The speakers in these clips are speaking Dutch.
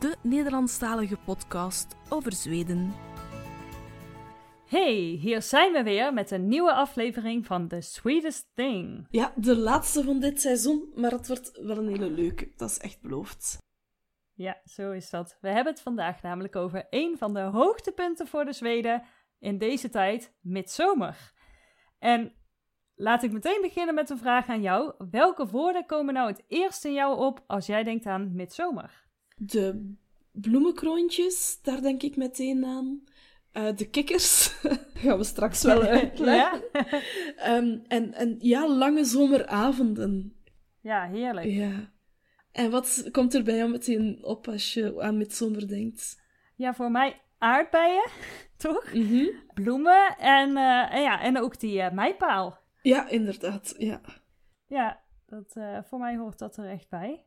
de Nederlandstalige podcast over Zweden. Hey, hier zijn we weer met een nieuwe aflevering van The Sweetest Thing. Ja, de laatste van dit seizoen, maar het wordt wel een hele leuke. Dat is echt beloofd. Ja, zo is dat. We hebben het vandaag namelijk over een van de hoogtepunten voor de Zweden in deze tijd, midzomer. En laat ik meteen beginnen met een vraag aan jou. Welke woorden komen nou het eerst in jou op als jij denkt aan midzomer? De bloemenkroontjes, daar denk ik meteen aan. Uh, de kikkers, gaan we straks wel uitleggen. ja. um, en, en ja, lange zomeravonden. Ja, heerlijk. Ja. En wat komt er bij jou meteen op als je aan midzomer denkt? Ja, voor mij aardbeien, toch? Mm -hmm. Bloemen en, uh, en, ja, en ook die uh, meipaal. Ja, inderdaad, ja. Ja, dat, voor mij hoort dat er echt bij.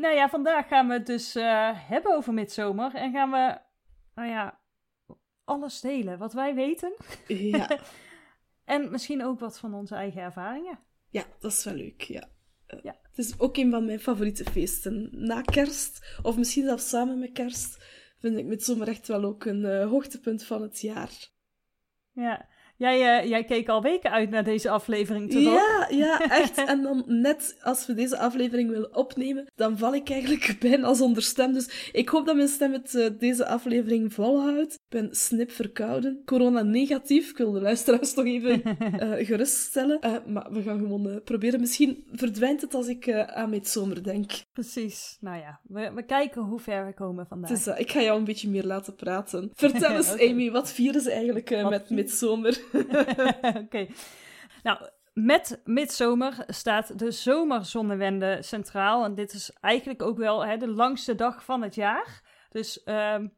Nou ja, vandaag gaan we het dus hebben over midzomer. En gaan we, nou ja, alles delen wat wij weten. Ja. en misschien ook wat van onze eigen ervaringen. Ja, dat is wel leuk, ja. Ja. Het is ook een van mijn favoriete feesten. Na kerst, of misschien zelfs samen met kerst, vind ik midzomer echt wel ook een hoogtepunt van het jaar. Ja, jij, uh, jij keek al weken uit naar deze aflevering, toch? Ja, ja, echt. en dan net als we deze aflevering willen opnemen, dan val ik eigenlijk bijna zonder stem. Dus ik hoop dat mijn stem het uh, deze aflevering volhoudt. Ik ben snip verkouden. Corona negatief. Ik wil de luisteraars toch even uh, geruststellen. maar we gaan gewoon proberen. Misschien verdwijnt het als ik aan midzomer denk. Precies. Nou ja, we, we kijken hoe ver we komen vandaag. Dus, ik ga jou een beetje meer laten praten. Vertel eens, okay. Amy, wat vieren ze eigenlijk met midzomer? Oké. Nou, met midzomer staat de zomerzonnewende centraal. En dit is eigenlijk ook wel hè, de langste dag van het jaar. Dus um,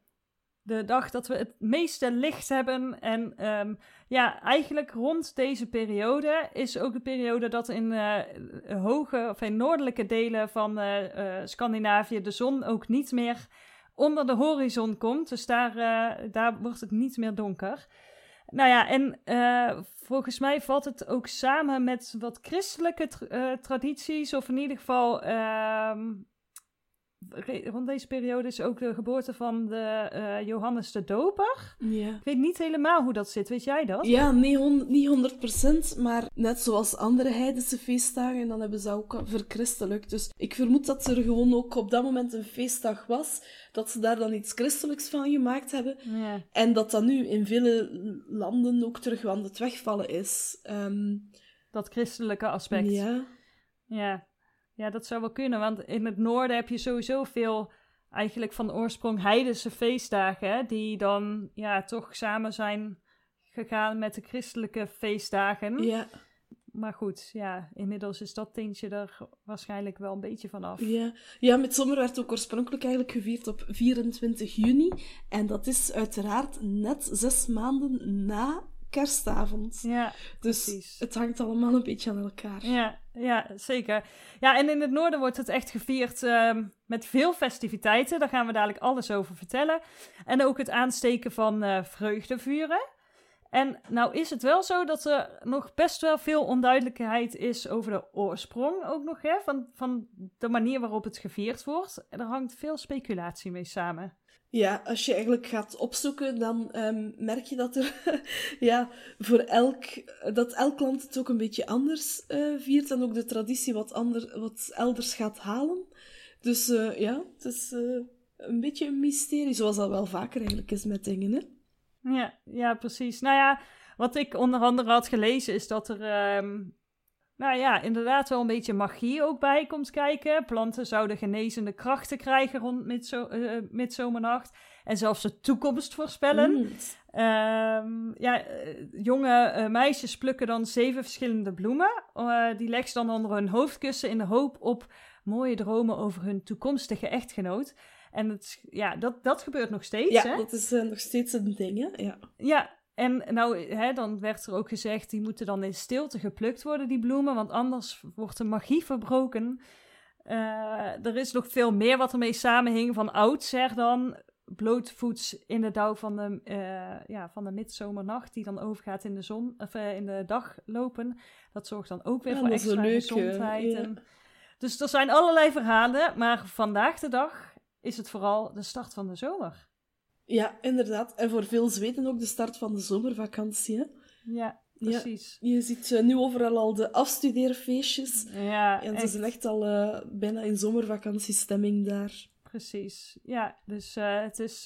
de dag dat we het meeste licht hebben. En um, ja, eigenlijk rond deze periode is ook de periode dat in uh, hoge of in noordelijke delen van uh, uh, Scandinavië de zon ook niet meer onder de horizon komt. Dus daar, daar wordt het niet meer donker. Nou ja, en uh, volgens mij valt het ook samen met wat christelijke uh, tradities, of in ieder geval uh, rond deze periode is ook de geboorte van de uh, Johannes de Doper. Ja. Ik weet niet helemaal hoe dat zit, weet jij dat? Ja, hond niet 100%, maar net zoals andere heidense feestdagen, dan hebben ze ook verchristelijk. Dus ik vermoed dat er gewoon ook op dat moment een feestdag was, dat ze daar dan iets christelijks van gemaakt hebben. Ja. En dat dat nu in vele landen ook terug aan het wegvallen is. Um, dat christelijke aspect. Ja. Ja. Ja, dat zou wel kunnen, want in het noorden heb je sowieso veel eigenlijk van oorsprong heidense feestdagen, hè, die dan ja, toch samen zijn gegaan met de christelijke feestdagen. Ja. Maar goed, ja, inmiddels is dat tintje er waarschijnlijk wel een beetje vanaf. Ja, ja met zomer werd ook oorspronkelijk eigenlijk gevierd op 24 juni. En dat is uiteraard net zes maanden na kerstavond. Ja, dus precies. het hangt allemaal een beetje aan elkaar. Ja, ja, zeker. Ja, en in het noorden wordt het echt gevierd uh, met veel festiviteiten. Daar gaan we dadelijk alles over vertellen. En ook het aansteken van uh, vreugdevuren. En nou is het wel zo dat er nog best wel veel onduidelijkheid is over de oorsprong ook nog, hè, van, van de manier waarop het gevierd wordt. En er hangt veel speculatie mee samen. Ja, als je eigenlijk gaat opzoeken, dan um, merk je dat er ja, voor elk, dat elk land het ook een beetje anders uh, viert en ook de traditie wat, ander, wat elders gaat halen. Dus uh, ja, het is uh, een beetje een mysterie, zoals dat wel vaker eigenlijk is met dingen, hè? Ja, ja, precies. Nou ja, wat ik onder andere had gelezen is dat er, um, nou ja, inderdaad wel een beetje magie ook bij komt kijken. Planten zouden genezende krachten krijgen rond midzo uh, midzomernacht. En zelfs de toekomst voorspellen. Mm. Um, ja, jonge uh, meisjes plukken dan zeven verschillende bloemen. Uh, die leggen ze dan onder hun hoofdkussen in de hoop op mooie dromen over hun toekomstige echtgenoot. En het, ja, dat, dat gebeurt nog steeds. Ja, hè? dat is eh, nog steeds een ding, hè? Ja. Ja, en nou, hè, dan werd er ook gezegd, die moeten dan in stilte geplukt worden, die bloemen, want anders wordt de magie verbroken. Eh, er is nog veel meer wat ermee samenhing van oudsher dan blootvoets in de dauw van de, eh, ja, van de midzomernacht, die dan overgaat in de zon, of eh, in de dag lopen. Dat zorgt dan ook weer Ja, voor extra gezondheid. ja. En, dus er zijn allerlei verhalen, maar vandaag de dag is het vooral de start van de zomer. Ja, inderdaad. En voor veel Zweden ook de start van de zomervakantie, hè? Ja, Ja. precies. Je ziet eh, nu overal al de afstudeerfeestjes. Ja, En ze zijn echt al eh, bijna in zomervakantiestemming daar. Precies, ja. Dus eh, het is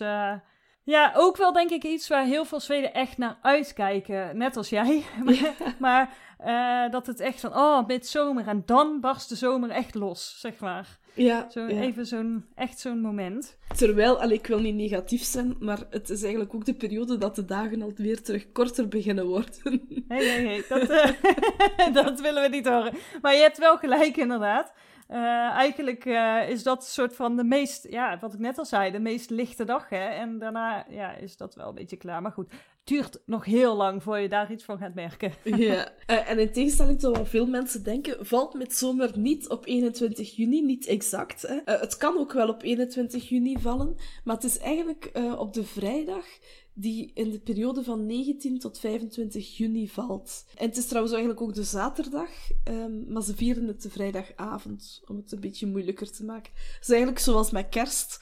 ja, ook wel denk ik iets waar heel veel Zweden echt naar uitkijken. Net als jij. maar maar, eh, dat het echt van, oh, midzomer. En dan barst de zomer echt los, zeg maar. Ja, Zo, ja. Even zo'n, echt zo'n moment. Terwijl, allee, ik wil niet negatief zijn, maar het is eigenlijk ook de periode dat de dagen alweer terug korter beginnen worden. Hé, hé, hé. Dat, willen we niet horen. Maar je hebt wel gelijk, inderdaad. Eh, eigenlijk eh, is dat soort van de meest, ja, wat ik net al zei, de meest lichte dag. Hè? En daarna ja, is dat wel een beetje klaar. Maar goed, duurt nog heel lang voor je daar iets van gaat merken. ja. Eh, en in tegenstelling tot wat veel mensen denken, valt met zomer niet op 21 juni, niet exact. Hè. Eh, het kan ook wel op 21 juni vallen, maar het is eigenlijk eh, op de vrijdag die in de periode van 19 tot 25 juni valt. En het is trouwens eigenlijk ook de zaterdag, ehm, maar ze vieren het de vrijdagavond, om het een beetje moeilijker te maken. Dus eigenlijk zoals met kerst,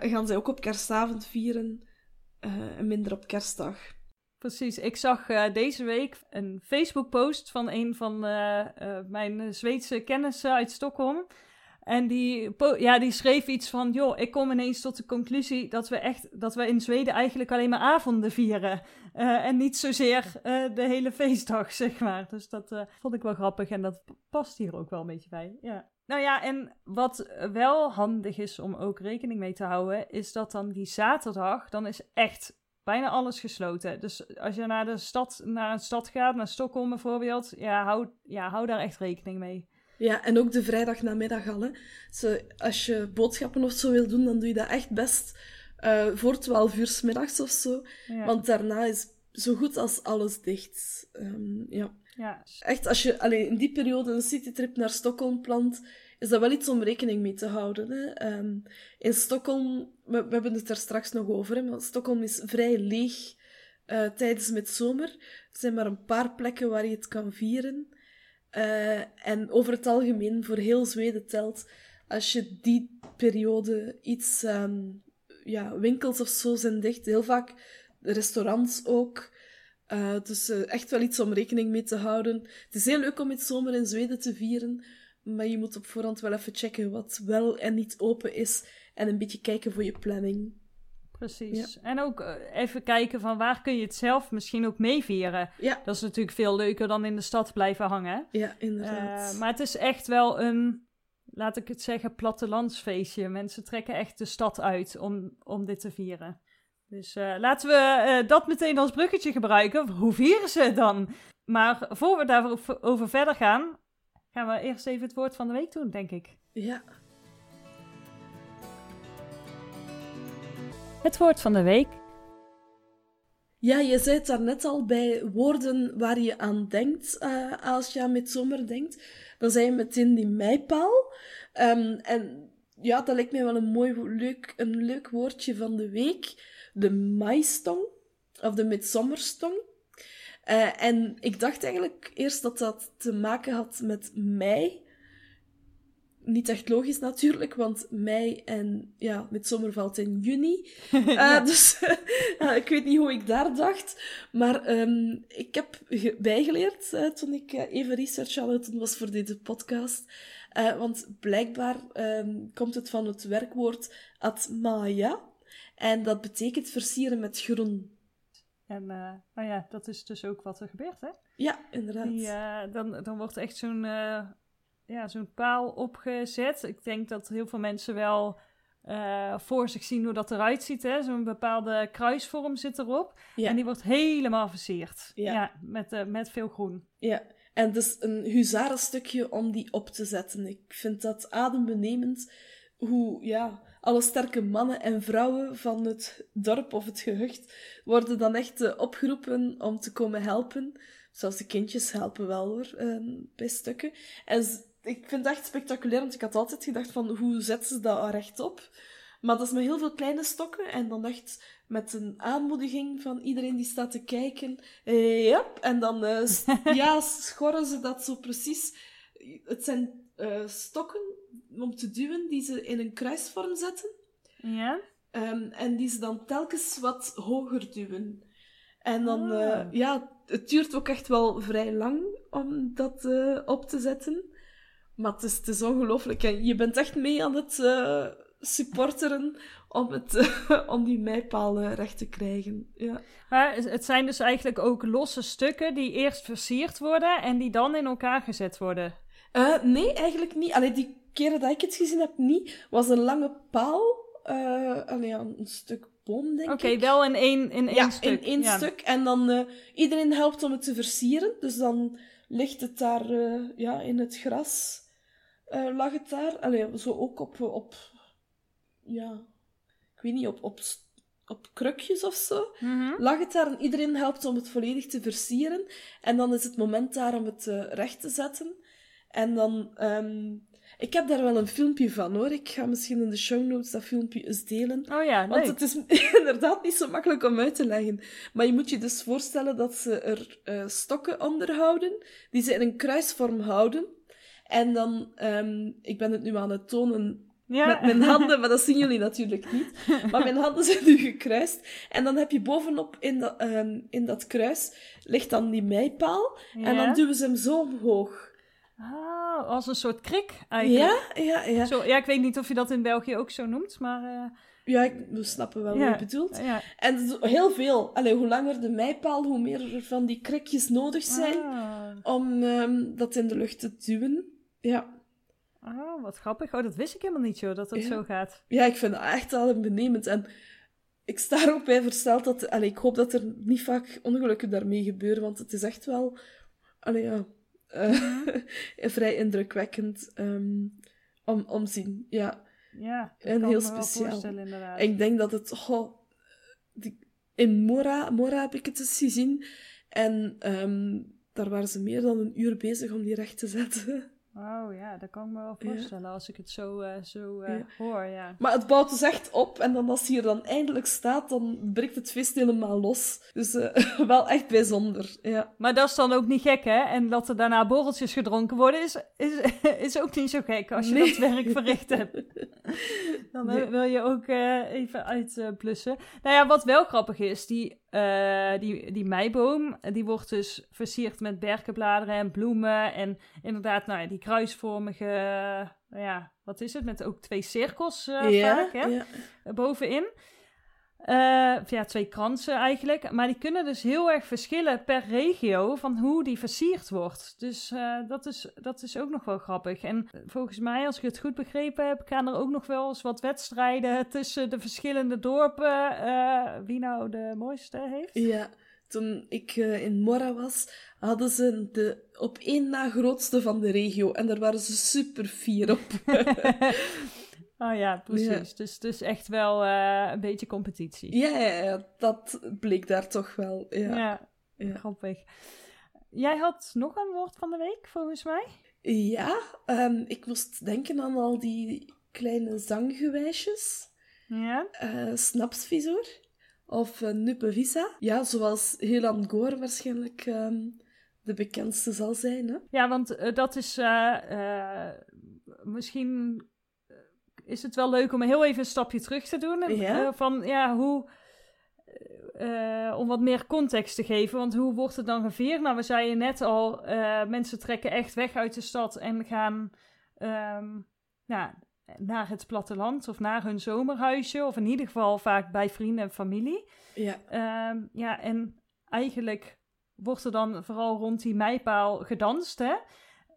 gaan zij ook op kerstavond vieren eh, en minder op kerstdag. Precies, ik zag eh, deze week een Facebook-post van een van eh, mijn Zweedse kennissen uit Stockholm. En die, ja, die schreef iets van, joh, ik kom ineens tot de conclusie dat we echt, dat we in Zweden eigenlijk alleen maar avonden vieren. En niet zozeer de hele feestdag, zeg maar. Dus dat vond ik wel grappig en dat past hier ook wel een beetje bij, ja. Nou ja, en wat wel handig is om ook rekening mee te houden, is dat dan die zaterdag, dan is echt bijna alles gesloten. Dus als je naar de stad, naar een stad gaat, naar Stockholm bijvoorbeeld, ja, hou, ja, hou daar echt rekening mee. Ja, en ook de vrijdagnamiddag al. Hè. Zo, als je boodschappen of zo wil doen, dan doe je dat echt best eh, voor 12 uur 's middags of zo. Ja, Want daarna is zo goed als alles dicht. Ehm, ja. ja. Echt, als je alleen in die periode een citytrip naar Stockholm plant, is dat wel iets om rekening mee te houden. Hè. Ehm, in Stockholm, we, we hebben het er straks nog over, hè, maar Stockholm is vrij leeg eh, tijdens midzomer. Er zijn maar een paar plekken waar je het kan vieren. Eh, en over het algemeen, voor heel Zweden telt, als je die periode iets, ehm, ja, winkels of zo zijn dicht, heel vaak restaurants ook. Eh, dus eh, echt wel iets om rekening mee te houden. Het is heel leuk om het zomer in Zweden te vieren, maar je moet op voorhand wel even checken wat wel en niet open is en een beetje kijken voor je planning. Precies. En ook eh, even kijken van waar kun je het zelf misschien ook meevieren. Ja, Dat is natuurlijk veel leuker dan in de stad blijven hangen. ja inderdaad. Maar het is echt wel een, laat ik het zeggen, plattelandsfeestje. Mensen trekken echt de stad uit om, om dit te vieren. Dus eh, laten we eh, dat meteen als bruggetje gebruiken. Hoe vieren ze dan? Maar voor we daarover over verder gaan, gaan we eerst even het woord van de week doen, denk ik. Ja. Het woord van de week. Ja, je zei het daarnet al bij woorden waar je aan denkt eh, als je aan midzomer denkt. Dan zei je meteen die mijpaal. Ehm, en ja, dat lijkt mij wel een mooi, leuk, een leuk woordje van de week. De maistong, of de midzomerstong. Eh, en ik dacht eigenlijk eerst dat dat te maken had met mei. Niet echt logisch natuurlijk, want mei en ja, midzomer valt in juni. Eh, Dus ik weet niet hoe ik daar dacht. Maar ehm, ik heb ge- bijgeleerd eh, toen ik even research aan het doen was voor deze podcast. Want blijkbaar ehm, komt het van het werkwoord atmaya. En dat betekent versieren met groen. En eh, nou ja, dat is dus ook wat er gebeurt, hè? Ja, inderdaad. Die, eh, dan, dan wordt echt zo'n eh, ja, zo'n paal opgezet. Ik denk dat heel veel mensen wel voor zich zien hoe dat eruit ziet. hè. Zo'n bepaalde kruisvorm zit erop. Ja. En die wordt helemaal versierd. Ja. Ja, met, met veel groen. Ja, en dus een huzarenstukje om die op te zetten. Ik vind dat adembenemend hoe, ja, alle sterke mannen en vrouwen van het dorp of het gehucht worden dan echt eh, opgeroepen om te komen helpen. Zelfs de kindjes helpen wel hoor, ehm, bij stukken. En ik vind het echt spectaculair, want ik had altijd gedacht van hoe zetten ze dat rechtop? Maar dat is met heel veel kleine stokken en dan echt met een aanmoediging van iedereen die staat te kijken. Eh, ja, en dan uh, ja, schorren ze dat zo precies. Het zijn uh, stokken om te duwen die ze in een kruisvorm zetten. Ja. Um, en die ze dan telkens wat hoger duwen. En dan, ah. ja, het duurt ook echt wel vrij lang om dat op te zetten. Maar het is, het is ongelooflijk. En je bent echt mee aan het supporteren om, het, om die mijpalen recht te krijgen. Ja. Maar het zijn dus eigenlijk ook losse stukken die eerst versierd worden en die dan in elkaar gezet worden? Uh, nee, eigenlijk niet. Allee, die keren dat ik het gezien heb, niet. was een lange paal. Uh, allee, een stuk boom, denk ik. Oké, wel in één, in één ja, stuk. in één stuk. En dan uh, iedereen helpt om het te versieren. Dus dan ligt het daar ja, in het gras. lag het daar. Allee, zo ook op, op ja, ik weet niet, op, op, op krukjes of zo. Mhm. Lag het daar en iedereen helpt om het volledig te versieren. En dan is het moment daar om het uh, recht te zetten. En dan... Um, ik heb daar wel een filmpje van, hoor. Ik ga misschien in de show notes dat filmpje eens delen. Oh ja, Want het is inderdaad niet zo makkelijk om uit te leggen. Maar je moet je dus voorstellen dat ze er uh, stokken onderhouden, die ze in een kruisvorm houden. En dan, um, ik ben het nu aan het tonen ja. Met mijn handen, maar dat zien jullie natuurlijk niet. Maar mijn handen zijn nu gekruist. En dan heb je bovenop in dat, um, in dat kruis ligt dan die meipaal. En dan duwen ze hem zo omhoog. Ah, als een soort krik eigenlijk. Ja, ja, ja. Zo, ja, ik weet niet of je dat in België ook zo noemt, maar... Uh... Ja, ik, we snappen wel wat je bedoelt. Ja. En heel veel. Allee, hoe langer de meipaal, hoe meer er van die krikjes nodig zijn ah. om um, dat in de lucht te duwen. Ja. Oh, wat grappig. Oh, dat wist ik helemaal niet, joh, dat het zo gaat. Ja, ik vind het echt wel benemend. En ik sta er ook bij versteld dat... Allee, ik hoop dat er niet vaak ongelukken daarmee gebeuren, want het is echt wel... Allee, ja... Uh, vrij indrukwekkend um, om, om zien, ja. Ja, en heel speciaal. ik denk dat het... Oh, die, in Mora, Mora heb ik het eens gezien. En um, daar waren ze meer dan een uur bezig om die recht te zetten. Oh ja, dat kan ik me wel voorstellen als ik het zo, uh, zo uh, hoor, ja. Maar het bouwt dus echt op en dan als hij er dan eindelijk staat, dan breekt het feest helemaal los. Dus uh, wel echt bijzonder, ja. Maar dat is dan ook niet gek, hè? En dat er daarna borreltjes gedronken worden, is, is, is ook niet zo gek als je nee. dat werk verricht hebt. dan nee. wil je ook even uitplussen. nou ja, wat wel grappig is, die uh, die, die meiboom, die wordt dus versierd met berkenbladeren en bloemen. En inderdaad, nou ja, die kruisvormige, ja, wat is het? Met ook twee cirkels uh, vaak, hè? Ja. Bovenin. Uh, ja, twee kransen eigenlijk. Maar die kunnen dus heel erg verschillen per regio van hoe die versierd wordt. Dus uh, dat, is, dat is ook nog wel grappig. En volgens mij, als ik het goed begrepen heb, gaan er ook nog wel eens wat wedstrijden tussen de verschillende dorpen. Uh, wie nou de mooiste heeft. Ja, toen ik in Mora was, hadden ze de op één na grootste van de regio. En daar waren ze super fier op. Oh ja, precies. Dus, dus echt wel uh, een beetje competitie. Ja, ja, ja, dat bleek daar toch wel. Ja, ja, ja. grappig. Jij had nog een woord van de week, volgens mij? Ja, um, ik moest denken aan al die kleine zanggewijsjes. Ja. Uh, snapsvisor of uh, Nuppevisa. Ja, zoals Helan Goor waarschijnlijk um, de bekendste zal zijn. Hè? Ja, want uh, dat is misschien is het wel leuk om heel even een stapje terug te doen. Ja? Van ja, hoe. Uh, om wat meer context te geven. Want hoe wordt het dan gevierd? Nou, we zeiden net al, uh, mensen trekken echt weg uit de stad en gaan um, ja, naar het platteland of naar hun zomerhuisje. Of in ieder geval vaak bij vrienden en familie. Ja. Um, ja, en eigenlijk wordt er dan vooral rond die meipaal gedanst, hè?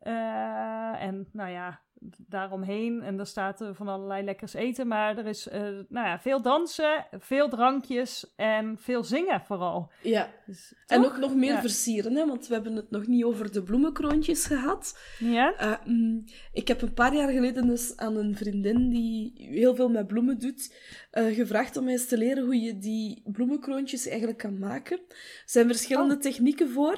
Uh, en nou ja, daaromheen. En er staat er van allerlei lekkers eten. Maar er is eh, nou ja, veel dansen, veel drankjes en veel zingen vooral. Ja, Dus, en ook nog meer Ja. versieren, hè, want we hebben het nog niet over de bloemenkroontjes gehad. Ja? Eh, mm, ik heb een paar jaar geleden dus aan een vriendin die heel veel met bloemen doet, eh, gevraagd om eens te leren hoe je die bloemenkroontjes eigenlijk kan maken. Er zijn verschillende Oh. technieken voor.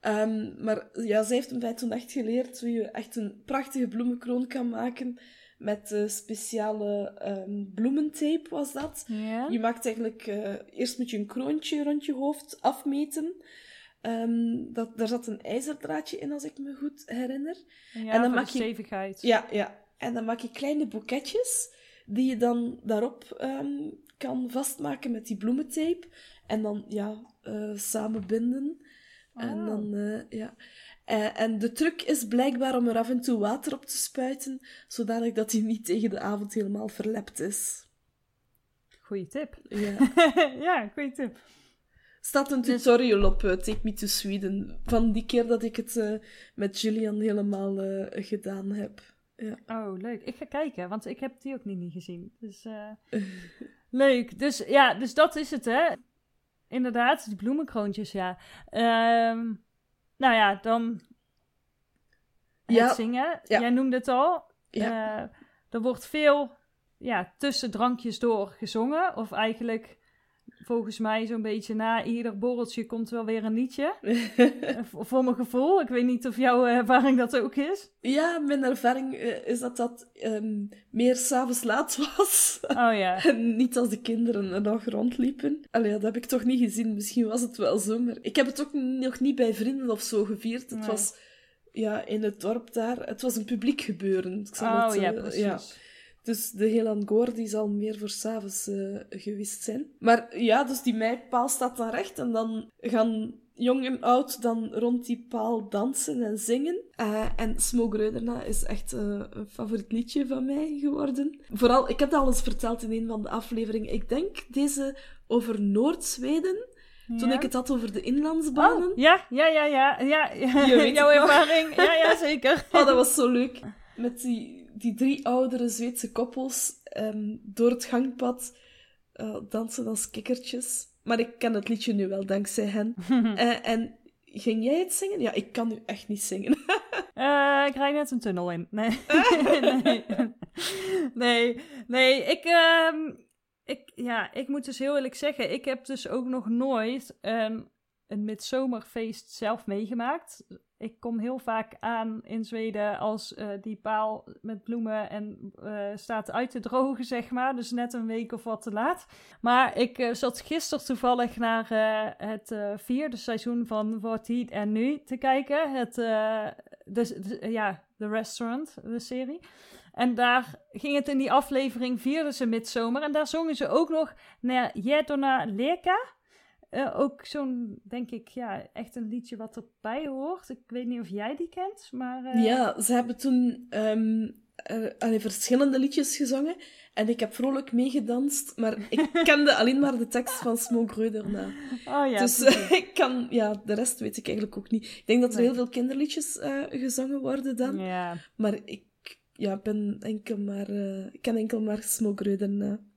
Ehm, maar ja, zij heeft mij toen echt geleerd hoe je echt een prachtige bloemenkroon kan maken met speciale ehm, bloementape was dat. Ja? Je maakt eigenlijk... eh, eerst moet je een kroontje rond je hoofd afmeten. Ehm, dat, daar zat een ijzerdraadje in, als ik me goed herinner. Ja, en dan maak je- stevigheid. Ja, ja. En dan maak je kleine boeketjes die je dan daarop kan vastmaken met die bloementape. En dan, ja, eh, samen binden. En dan, eh, ja. Eh, en de truc is blijkbaar om er af en toe water op te spuiten, zodanig dat hij niet tegen de avond helemaal verlept is. Goeie tip. Ja. ja, goeie tip. staat een tutorial op eh, Take Me to Sweden. Van die keer dat ik het met Julian helemaal gedaan heb. Ja. Oh, leuk. Ik ga kijken, want ik heb die ook niet, niet gezien. Dus leuk. Dus ja, dus dat is het, hè. Inderdaad, die bloemenkroontjes, ja. Ehm, nou ja, dan het Ja, zingen. ja. Jij noemde het al. Ja. Eh, er wordt veel ja, tussen drankjes door gezongen. Of eigenlijk, volgens mij, zo'n beetje na ieder borreltje komt wel weer een liedje. Eh, voor- mijn gevoel. Ik weet niet of jouw ervaring dat ook is. ja, mijn ervaring eh, is dat dat ehm, meer s'avonds laat was. Oh ja. En niet als de kinderen er nog rondliepen. Allee, dat heb ik toch niet gezien. Misschien was het wel zo, maar ik heb het ook nog niet bij vrienden of zo gevierd. Het Nee. was ja, in het dorp daar. Het was een publiek gebeuren. Ik zal Oh het, ja, eh, precies. Dus de Helan Goor die zal meer voor s'avonds eh geweest zijn. Maar ja, dus die mijpaal staat dan recht. En dan gaan jong en oud dan rond die paal dansen en zingen. Eh, en Smoke Reuderna is echt eh, een favoriet liedje van mij geworden. Vooral, ik heb dat al eens verteld in een van de afleveringen. Ik denk deze over Noord-Zweden. Toen ik het had over de inlandsbanen. Oh, ja, ja, ja, ja. ja, ja. Je weet Jouw ervaring. Ja, ja, zeker. Oh, dat was zo leuk. Met die, die drie oudere Zweedse koppels ehm, door het gangpad eh, dansen als kikkertjes. Maar ik ken het liedje nu wel, dankzij hen. Eh, en ging jij het zingen? Ja, ik kan nu echt niet zingen. Eh, ik rijd net een tunnel in. Nee. nee. nee. Nee, ik, ehm, ik, ja, ik moet dus heel eerlijk zeggen, ik heb dus ook nog nooit een, een midzomerfeest zelf meegemaakt. Ik kom heel vaak aan in Zweden als eh, die paal met bloemen en eh, staat uit te drogen, zeg maar. Dus net een week of wat te laat. Maar ik eh, zat gisteren toevallig naar het vierde seizoen van Wat Heat en Nu te kijken. Het, ja, The Restaurant, de serie. En daar ging het in die aflevering, vierden ze midzomer. En daar zongen ze ook nog naar Jedona Leka. Eh, ook zo'n, denk ik, ja, echt een liedje wat erbij hoort. Ik weet niet of jij die kent, maar... eh, Ja, ze hebben toen allee, verschillende liedjes gezongen. En ik heb vrolijk meegedanst. Maar ik kende alleen maar de tekst van Smoke Reuderna. Oh ja, dus ik kan... Ja, de rest weet ik eigenlijk ook niet. Ik denk dat er Nee. heel veel kinderliedjes gezongen worden dan. ja. Maar ik ja, ben enkel maar, ik ken enkel maar Smoke.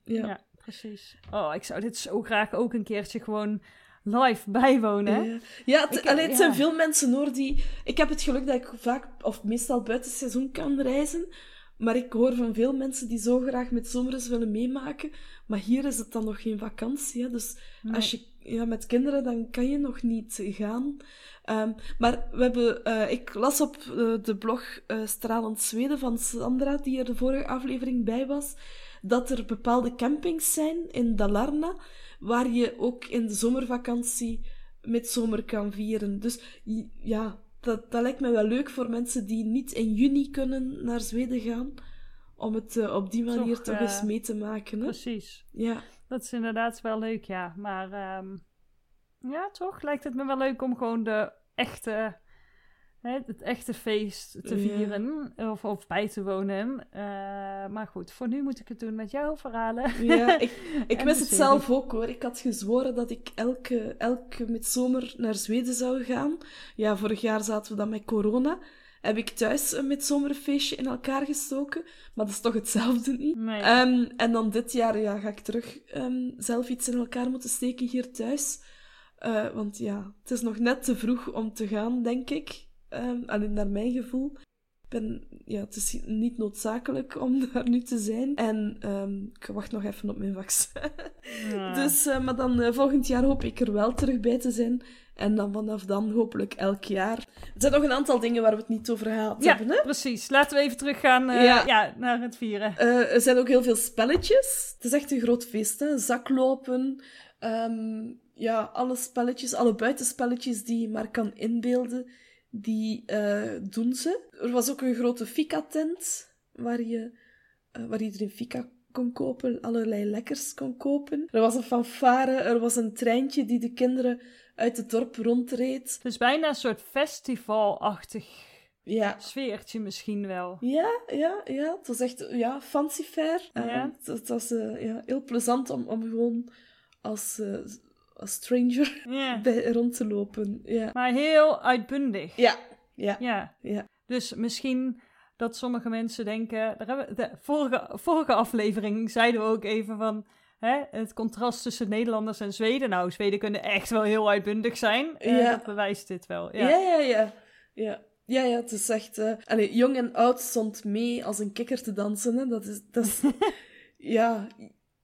Ja. Ja. Precies. Oh, ik zou dit zo graag ook een keertje gewoon live bijwonen. Ja, ja, het, Ik- allee, het zijn veel mensen hoor die. Ik heb het geluk dat ik vaak, of meestal buiten seizoen kan reizen. Maar ik hoor van veel mensen die zo graag met zomers willen meemaken. Maar hier is het dan nog geen vakantie. Hè? Dus Nee. als je ja, met kinderen, dan kan je nog niet gaan. Ehm, maar we hebben, eh, ik las op eh, de blog eh, Stralend Zweden van Sandra, die er de vorige aflevering bij was, dat er bepaalde campings zijn in Dalarna, waar je ook in de zomervakantie met zomer kan vieren. Dus ja, dat, dat lijkt me wel leuk voor mensen die niet in juni kunnen naar Zweden gaan, om het eh, op die manier Toch, toch, eh, eens mee te maken. Hè? Precies. Ja. Dat is inderdaad wel leuk, ja. Maar ehm, ja, toch lijkt het me wel leuk om gewoon de echte, hè, het echte feest te vieren. Of, of bij te wonen. Eh, maar goed, voor nu moet ik het doen met jouw verhalen. Ja, ik, ik de het zelf ook hoor. Ik had gezworen dat ik elke, elke midzomer naar Zweden zou gaan. Ja, vorig jaar zaten we dan met corona. heb ik thuis een midzomerfeestje in elkaar gestoken. Maar dat is toch hetzelfde niet. Nee. Ehm, en dan dit jaar ja, ga ik terug ehm, zelf iets in elkaar moeten steken hier thuis. Eh, want ja, het is nog net te vroeg om te gaan, denk ik. Ehm, alleen naar mijn gevoel. Ben, ja, het is niet noodzakelijk om daar nu te zijn. En ehm, ik wacht nog even op mijn vaccin. Ja. Dus, eh, maar dan eh, volgend jaar hoop ik er wel terug bij te zijn. En dan vanaf dan hopelijk elk jaar. Er zijn nog een aantal dingen waar we het niet over gehad Ja, hebben. Hè? precies. Laten we even teruggaan eh, Ja. ja. naar het vieren. Er zijn ook heel veel spelletjes. Het is echt een groot feest, hè. Zaklopen. ehm, ja, alle spelletjes, alle buitenspelletjes die je maar kan inbeelden, die eh, doen ze. Er was ook een grote fika-tent, waar, je, eh, waar iedereen fika kon kopen, allerlei lekkers kon kopen. Er was een fanfare, er was een treintje die de kinderen uit het dorp rondreed. Het is bijna een soort festivalachtig Ja, sfeertje misschien wel. Ja, ja, ja. Het was echt ja, fancy fair. Eh, het, het was ja, heel plezant om, om gewoon als, als stranger bij, rond te lopen. Ja, Maar heel uitbundig. ja, ja. Ja. Ja. Dus misschien dat sommige mensen denken... Daar hebben, de vorige, vorige aflevering zeiden we ook even van... Hè, het contrast tussen Nederlanders en Zweden. Nou, Zweden kunnen echt wel heel uitbundig zijn. Eh, Ja. Dat bewijst dit wel. Ja, Ja. ja, ja. ja. Ja, ja, het is echt... eh, allee, jong en oud stond mee als een kikker te dansen. Hè. Dat is... Dat is ja,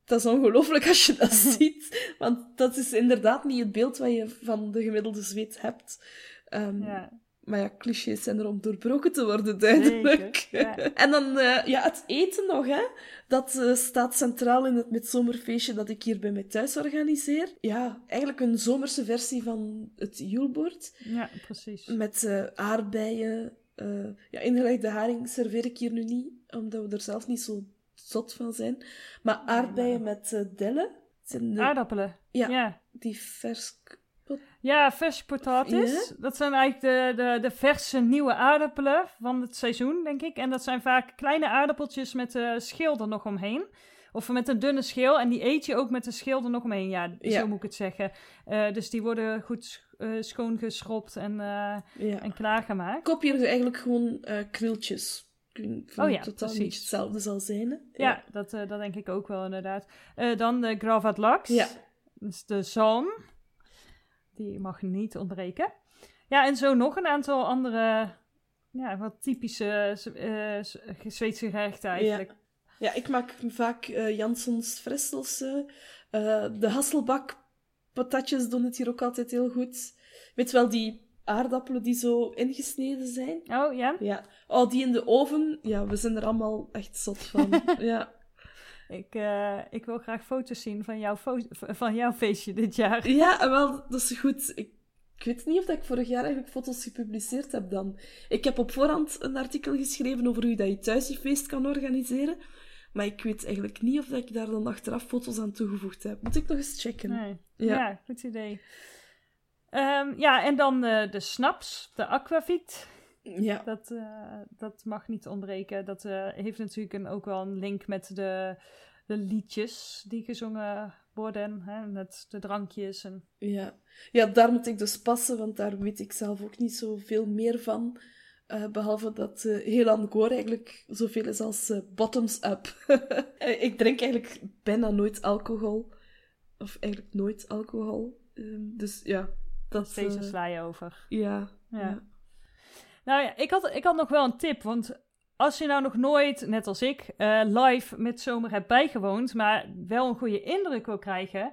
dat is ongelooflijk als je dat ziet. Want dat is inderdaad niet het beeld wat je van de gemiddelde Zweed hebt. Ehm, Ja. Maar ja, clichés zijn er om doorbroken te worden, duidelijk. Ja. En dan eh, ja, het eten nog, hè. Dat eh, staat centraal in het midzomerfeestje dat ik hier bij mij thuis organiseer. Ja, eigenlijk een zomerse versie van het Julebord. ja, precies. Met eh, aardbeien. ja, ingelegde haring serveer ik hier nu niet, omdat we er zelf niet zo zot van zijn. Maar aardbeien met dellen. Het zijn de- Aardappelen. Ja. ja. die vers... Ja, verse potatis. Dat zijn eigenlijk de, de, de verse nieuwe aardappelen van het seizoen, denk ik. En dat zijn vaak kleine aardappeltjes met de schil er nog omheen. Of met een dunne schil. En die eet je ook met de schil er nog omheen. Ja, Ja. zo moet ik het zeggen. Eh, dus die worden goed eh schoongeschropt en, Ja. en klaargemaakt. Hier eigenlijk gewoon krieltjes. Oh ja, totaal precies. niet hetzelfde zal zijn. Hè? Ja, dat, eh, dat denk ik ook wel inderdaad. Eh, dan de gravat lax. Ja. Dus de zalm. Die mag niet ontbreken. Ja, en zo nog een aantal andere, ja, wat typische S- Zweedse gerechten eigenlijk. Ja, ik maak vaak eh Janssens de Hasselbak patatjes doen het hier ook altijd heel goed. Weet wel, die aardappelen die zo ingesneden zijn. Oh ja, Ja. Oh, die in de oven. Ja, we zijn er allemaal echt zot van. ja. ik, eh, ik wil graag foto's zien van jouw, van jouw feestje dit jaar. Ja, wel, dat is goed. Ik, ik weet niet of dat ik vorig jaar eigenlijk foto's gepubliceerd heb dan. Ik heb op voorhand een artikel geschreven over hoe dat je thuis je feest kan organiseren. Maar ik weet eigenlijk niet of dat ik daar dan achteraf foto's aan toegevoegd heb. Moet ik nog eens checken. Nee. Ja. Ja. goed idee. Ehm, ja, en dan eh, de snaps, de aquavit. Ja. Dat, eh, dat mag niet ontbreken. Dat eh, heeft natuurlijk een, ook wel een link met de, de liedjes die gezongen worden. Hè, met de drankjes. En... Ja. ja, daar moet ik dus passen, want daar weet ik zelf ook niet zoveel meer van. Eh, behalve dat heel Angkor eigenlijk zoveel is als bottoms-up. Eh, ik drink eigenlijk bijna nooit alcohol. Of eigenlijk nooit alcohol. Ehm, dus ja, dat... Deze eh, sla je over. ja, Ja. ja. Nou ja, ik had, ik had nog wel een tip. Want als je nou nog nooit, net als ik, eh, live met zomer hebt bijgewoond, maar wel een goede indruk wil krijgen.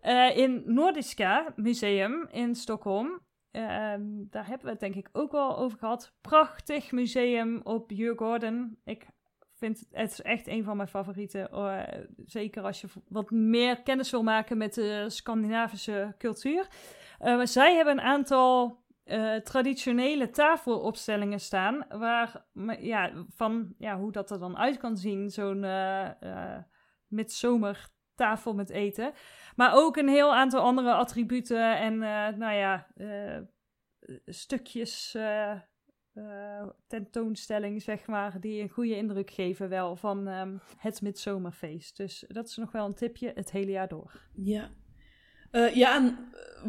eh, in Nordiska Museum in Stockholm. ehm, daar hebben we het denk ik ook wel over gehad. Prachtig museum op Djurgården. Ik vind het, het is echt een van mijn favorieten. eh, zeker als je wat meer kennis wil maken met de Scandinavische cultuur. Eh, zij hebben een aantal eh, traditionele tafelopstellingen staan. Waar, ja, van ja, hoe dat er dan uit kan zien. Zo'n eh eh, midzomer tafel met eten. Maar ook een heel aantal andere attributen en nou ja, stukjes tentoonstelling, zeg maar, die een goede indruk geven wel van ehm, het midzomerfeest. Dus dat is nog wel een tipje het hele jaar door. Ja. Eh, ja, en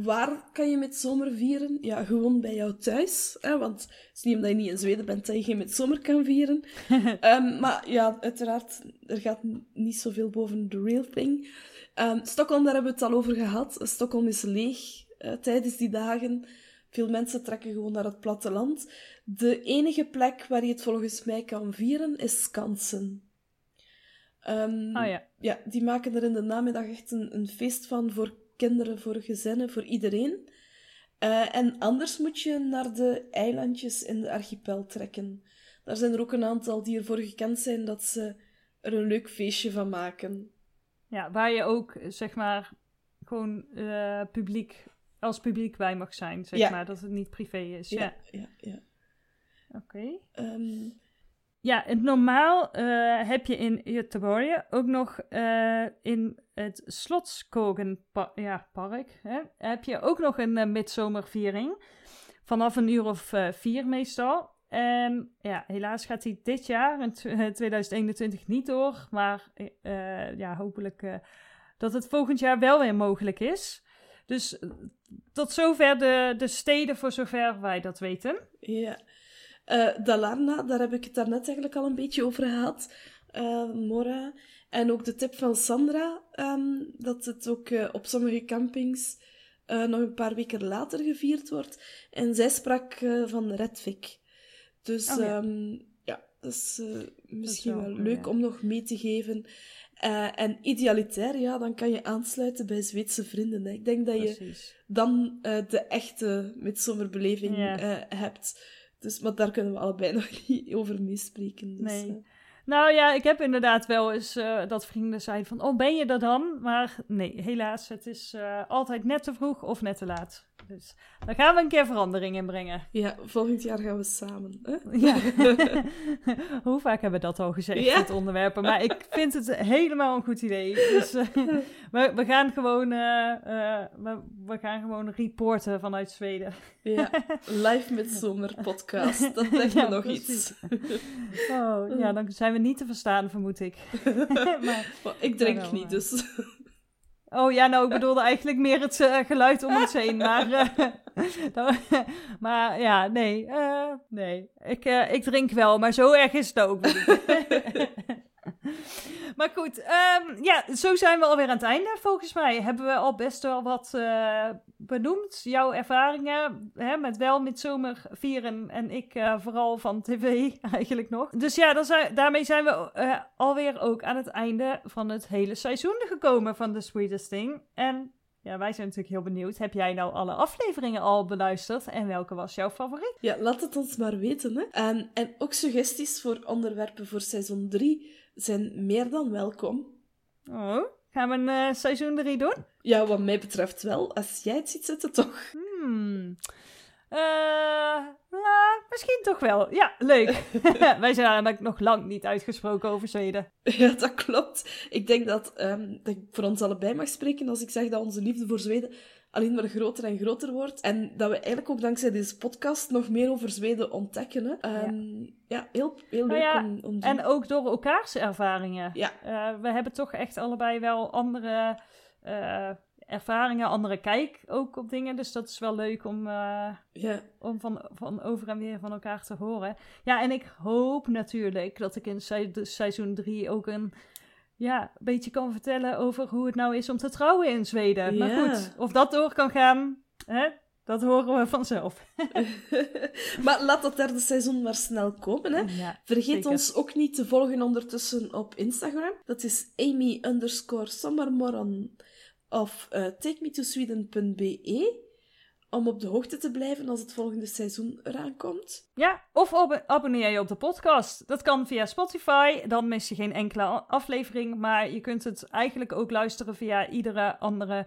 waar kan je met zomer vieren? Ja, gewoon bij jou thuis. Hè? Want het is niet omdat je niet in Zweden bent dat je geen met zomer kan vieren. Ehm, maar ja, uiteraard, er gaat niet zoveel boven de real thing. Um, Stockholm, daar hebben we het al over gehad. Stockholm is leeg uh, tijdens die dagen. Veel mensen trekken gewoon naar het platteland. De enige plek waar je het volgens mij kan vieren is Skansen. Um, ah ja. Ja, die maken er in de namiddag echt een, een feest van voor kinderen, voor gezinnen, voor iedereen. Uh, en anders moet je naar de eilandjes in de archipel trekken. Daar zijn er ook een aantal die ervoor gekend zijn dat ze er een leuk feestje van maken. Ja, waar je ook, zeg maar, gewoon uh, publiek, als publiek bij mag zijn, zeg Ja. maar. Dat het niet privé is. Ja, ja, ja. ja. oké. Ehm, Ja, het normaal eh, heb je in Göteborg ook nog eh, in het Slotskogen pa ja, heb je ook nog een eh, midzomerviering. Vanaf een uur of vier meestal. En ja, helaas gaat hij dit jaar, in tw- eh, 2021, niet door. Maar ja, hopelijk dat het volgend jaar wel weer mogelijk is. Dus tot zover de, de steden, voor zover wij dat weten. ja. Eh, Dalarna, daar heb ik het daarnet eigenlijk al een beetje over gehad. Eh, Mora. En ook de tip van Sandra, ehm, dat het ook eh, op sommige campings nog een paar weken later gevierd wordt. En zij sprak van Redvik. Dus Oh, ja. ja dat is misschien wel leuk ja. om nog mee te geven. En idealitair, ja, dan kan je aansluiten bij Zweedse vrienden. Hè. Ik denk dat je dan de echte midzomerbeleving Ja. eh, hebt. Dus, maar daar kunnen we allebei nog niet over meespreken. Dus, Nee. eh, Nou ja, ik heb inderdaad wel eens eh, dat vrienden zeiden van... Oh, ben je er dan? Maar nee, helaas. Het is eh, altijd net te vroeg of net te laat. Dus daar gaan we een keer verandering in brengen. ja, volgend jaar gaan we samen. Hè? Ja. Hoe vaak hebben we dat al gezegd, Ja. dit onderwerpen? Maar ik vind het helemaal een goed idee. Dus eh, we, we, gaan gewoon, eh, eh, we, we gaan gewoon reporten vanuit Zweden. Ja, live met zomer podcast. Dat lijkt me Ja, nog precies. iets. Oh, ja, dan zijn we niet te verstaan, vermoed ik. maar, Maar ik drink niet, dus. Oh ja, nou, ik bedoelde eigenlijk meer het eh, geluid om ons heen. Maar, eh, maar ja, nee. eh, nee. Ik, ik drink wel, maar zo erg is het ook. maar goed, ehm, ja, zo zijn we alweer aan het einde. Volgens mij hebben we al best wel wat benoemd. Jouw ervaringen hè, met wel met zomer vieren en ik eh, vooral van tv eigenlijk nog. Dus ja, dan zijn, daarmee zijn we eh, alweer ook aan het einde van het hele seizoen gekomen van The Sweetest Thing. En ja, wij zijn natuurlijk heel benieuwd. Heb jij nou alle afleveringen al beluisterd en welke was jouw favoriet? Ja, laat het ons maar weten. Hè. En, en ook suggesties voor onderwerpen voor seizoen 3 zijn meer dan welkom. Oh, gaan we een eh, seizoen 3 doen? Ja, wat mij betreft wel. Als jij het ziet zitten, toch? Hmm. Eh, nou, misschien toch wel. Ja, leuk. Wij zijn eigenlijk nog lang niet uitgesproken over Zweden. Ja, dat klopt. Ik denk dat, ehm, dat ik voor ons allebei mag spreken als ik zeg dat onze liefde voor Zweden alleen maar groter en groter wordt. En dat we eigenlijk ook dankzij deze podcast nog meer over Zweden ontdekken. Hè. Ehm, ja. heel, heel Nou leuk ja, om, om En ook door elkaars ervaringen. Ja. Eh, we hebben toch echt allebei wel andere eh, ervaringen, andere kijk ook op dingen. Dus dat is wel leuk om, eh, ja. om van, van over en weer van elkaar te horen. Ja, en ik hoop natuurlijk dat ik in seizoen 3 ook een ja, beetje kan vertellen over hoe het nou is om te trouwen in Zweden. Maar goed, of dat door kan gaan, hè, dat horen we vanzelf. maar laat dat derde seizoen maar snel komen. Hè. Ja, Vergeet zeker. ons ook niet te volgen ondertussen op Instagram. Dat is amy underscore of uh, takemetosweden.be om op de hoogte te blijven als het volgende seizoen eraan komt. Ja, of ab- abonneer je op de podcast. Dat kan via Spotify, dan mis je geen enkele aflevering. Maar je kunt het eigenlijk ook luisteren via iedere andere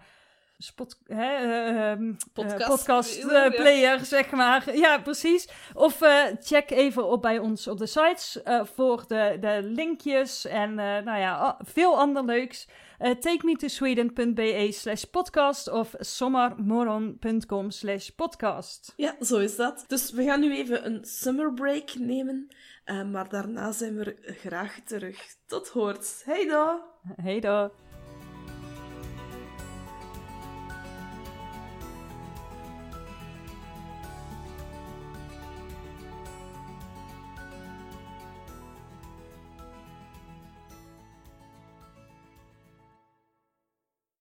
spot, hè, eh, ehm, Podcast- eh, podcast eh, player, zeg maar. Ja, precies. Of check even op bij ons op de sites voor de, de linkjes en nou ja, veel ander leuks. Eh takemetosweden.be slash podcast of sommarmoron.com slash podcast. Ja, zo is dat. Dus we gaan nu even een summer break nemen. Uh, maar daarna zijn we graag terug. Tot hoort. Hey dan! Hey daar.